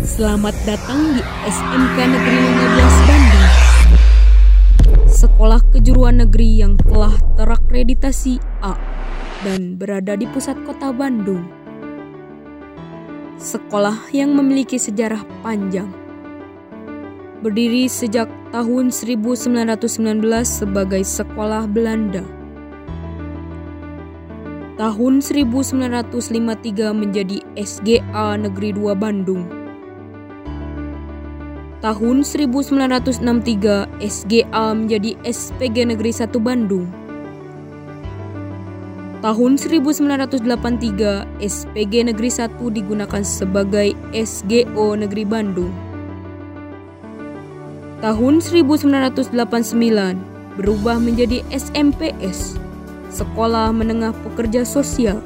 Selamat datang di SMK Negeri 15 Bandung. Sekolah kejuruan negeri yang telah terakreditasi A dan berada di pusat kota Bandung. Sekolah yang memiliki sejarah panjang. Berdiri sejak tahun 1919 sebagai sekolah Belanda. Tahun 1953 menjadi SGA Negeri 2 Bandung. Tahun 1963 SGA menjadi SPG Negeri 1 Bandung. Tahun 1983 SPG Negeri 1 digunakan sebagai SGO Negeri Bandung. Tahun 1989 berubah menjadi SMPS Sekolah Menengah Pekerja Sosial.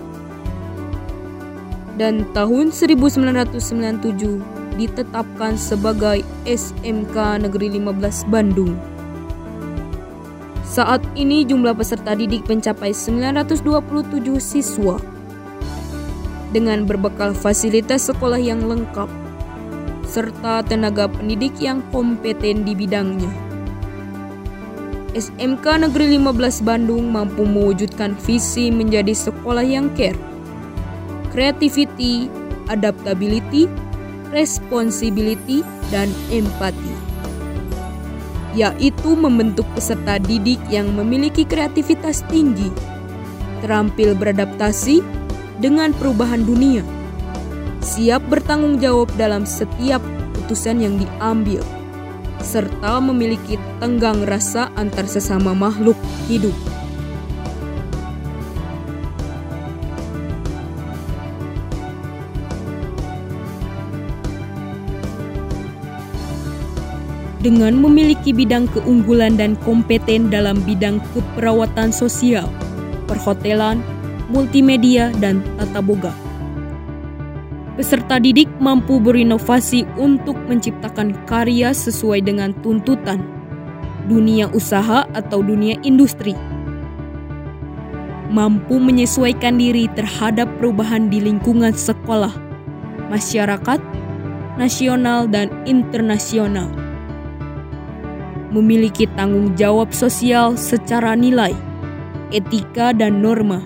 Dan tahun 1997 ditetapkan sebagai SMK Negeri 15 Bandung. Saat ini jumlah peserta didik mencapai 927 siswa dengan berbekal fasilitas sekolah yang lengkap serta tenaga pendidik yang kompeten di bidangnya. SMK Negeri 15 Bandung mampu mewujudkan visi menjadi sekolah yang care, creativity, adaptability, responsibility, dan empati. Yaitu membentuk peserta didik yang memiliki kreativitas tinggi, terampil beradaptasi dengan perubahan dunia, siap bertanggung jawab dalam setiap keputusan yang diambil serta memiliki tenggang rasa antar sesama makhluk hidup. Dengan memiliki bidang keunggulan dan kompeten dalam bidang keperawatan sosial, perhotelan, multimedia, dan tata boga Peserta didik mampu berinovasi untuk menciptakan karya sesuai dengan tuntutan dunia usaha atau dunia industri. Mampu menyesuaikan diri terhadap perubahan di lingkungan sekolah, masyarakat, nasional, dan internasional. Memiliki tanggung jawab sosial secara nilai, etika, dan norma,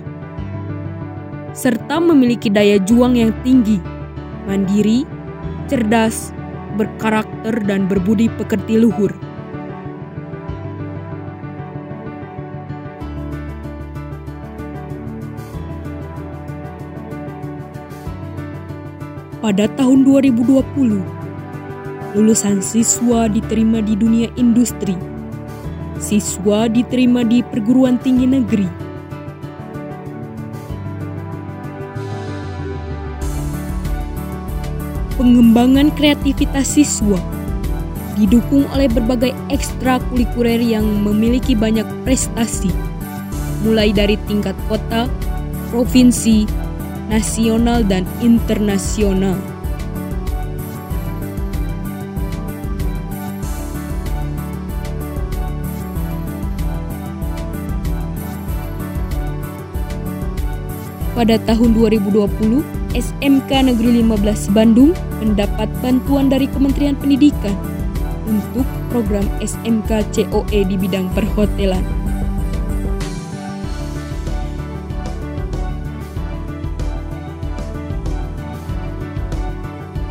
serta memiliki daya juang yang tinggi mandiri, cerdas, berkarakter, dan berbudi pekerti luhur. Pada tahun 2020, lulusan siswa diterima di dunia industri. Siswa diterima di perguruan tinggi negeri pengembangan kreativitas siswa didukung oleh berbagai ekstrakurikuler yang memiliki banyak prestasi, mulai dari tingkat kota, provinsi, nasional, dan internasional. Pada tahun 2020, SMK Negeri 15 Bandung mendapat bantuan dari Kementerian Pendidikan untuk program SMK COE di bidang perhotelan.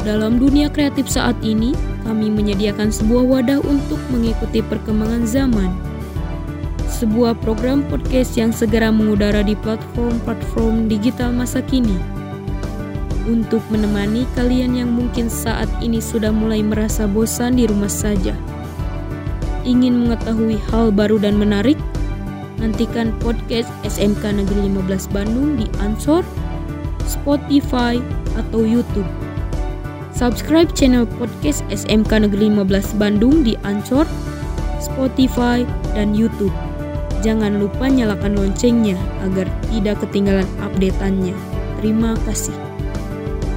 Dalam dunia kreatif saat ini, kami menyediakan sebuah wadah untuk mengikuti perkembangan zaman. Sebuah program podcast yang segera mengudara di platform-platform digital masa kini untuk menemani kalian yang mungkin saat ini sudah mulai merasa bosan di rumah saja. Ingin mengetahui hal baru dan menarik? Nantikan podcast SMK Negeri 15 Bandung di Ansor, Spotify, atau YouTube. Subscribe channel podcast SMK Negeri 15 Bandung di Ansor, Spotify, dan YouTube. Jangan lupa nyalakan loncengnya agar tidak ketinggalan updateannya. Terima kasih.